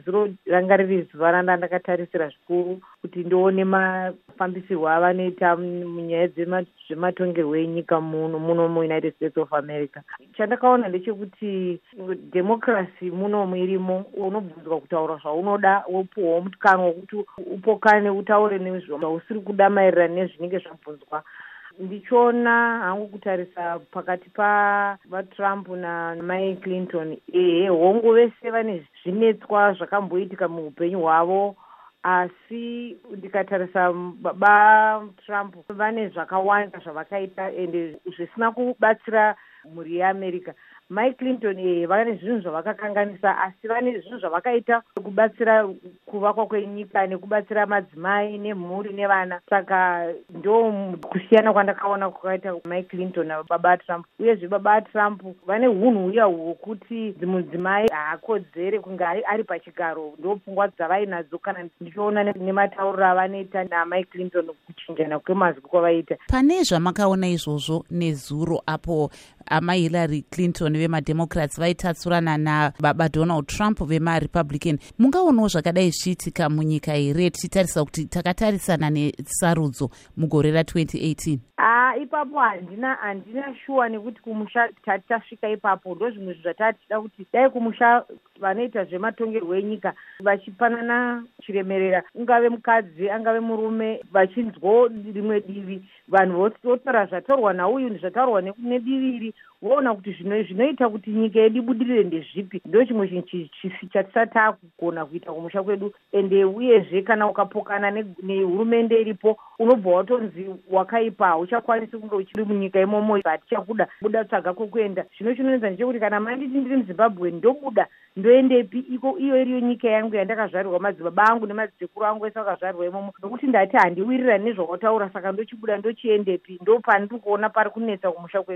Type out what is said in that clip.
nezuro ranga riri zuva randa ndakatarisira zvikuru kuti ndione mafambisirwo avanoita munyaya zvematongerwo enyika muno muno muunited states of america. Chandakaona ndechekuti dhemokrasi munomu irimo unobvunzwa kutaura zvaunoda wopuhwawo mutikano wokuti upokane utaure nezvausiri kuda maererano nezvinenge zvabvunzwa ndichiona hangu kutarisa pakati pavatrump namai clinton. Ehe hongu vese vane zvinetswa zvakamboitika muupenyu hwavo asi ndikatarisa baba trump vane zvakawanda zvavakaita ende zvisina kubatsira mhuri yeamerica mai clinton e vane zvinhu zvavakakanganisa asi vane zvinhu zvavakaita kubatsira kuvakwa kwenyika nekubatsira madzimai nemhuri nevana. Saka ndo kusiyana kwandakaona kwakaita mai clinton nababa trump. Uyezve baba trump vane unhu uya hwokuti mudzimai haakodzere kunge ari pachigaro. Ndo pfungwa dzavainadzo kana ndichiona nematauriro avanoita namai clinton kuchinjana kwemazwi kwavaita. Pane zvamakaona izvozvo nezuro apo amai hillary clinton vemademocrats vaitatsurana nababa donald trump vemarepublican. Mungaonawo zvakadai zvichiitika munyika here? Tichitarisa kuti takatarisana nesarudzo mugore ra2018 aa ipapo handina handina shuwa nekuti kumusha tati tasvika ipapo ndo zvimwe zvinhu zvatati tida kuti dai kumusha vanoita zvematongerwo enyika vachipanana chiremerera ungave mukadzi angave murume vachinzwawo rimwe divi vanhu votaura zvataurwa nauyu zvataurwa nedivi iri voona kuti zvinoita kuti nyika yedu ibudirire ndezvipi? Ndo chimwe chinhu chatisati taakugona kuita kumusha kwedu. Ende uyezve kana ukapokana nehurumende iripo unobva watonzi wakaipa hauchakwanisi kunge uchiri munyika imomo hatichakuda buda tsvaga kwekuenda. Zvino chinoenza ndechekuti kana manditi ndiri muzimbabwe ndobuda ndoendepi. Iko iyo iriyo nyika yangu yandakazvarirwa madzibaba angu nemadzikuru angu ese akazvarirwa imomo. Nokuti ndati handiwirirani nezvakataura saka ndochibuda ndochiendepi ndo pandiri kuona pari kunetsa kumusha kwedu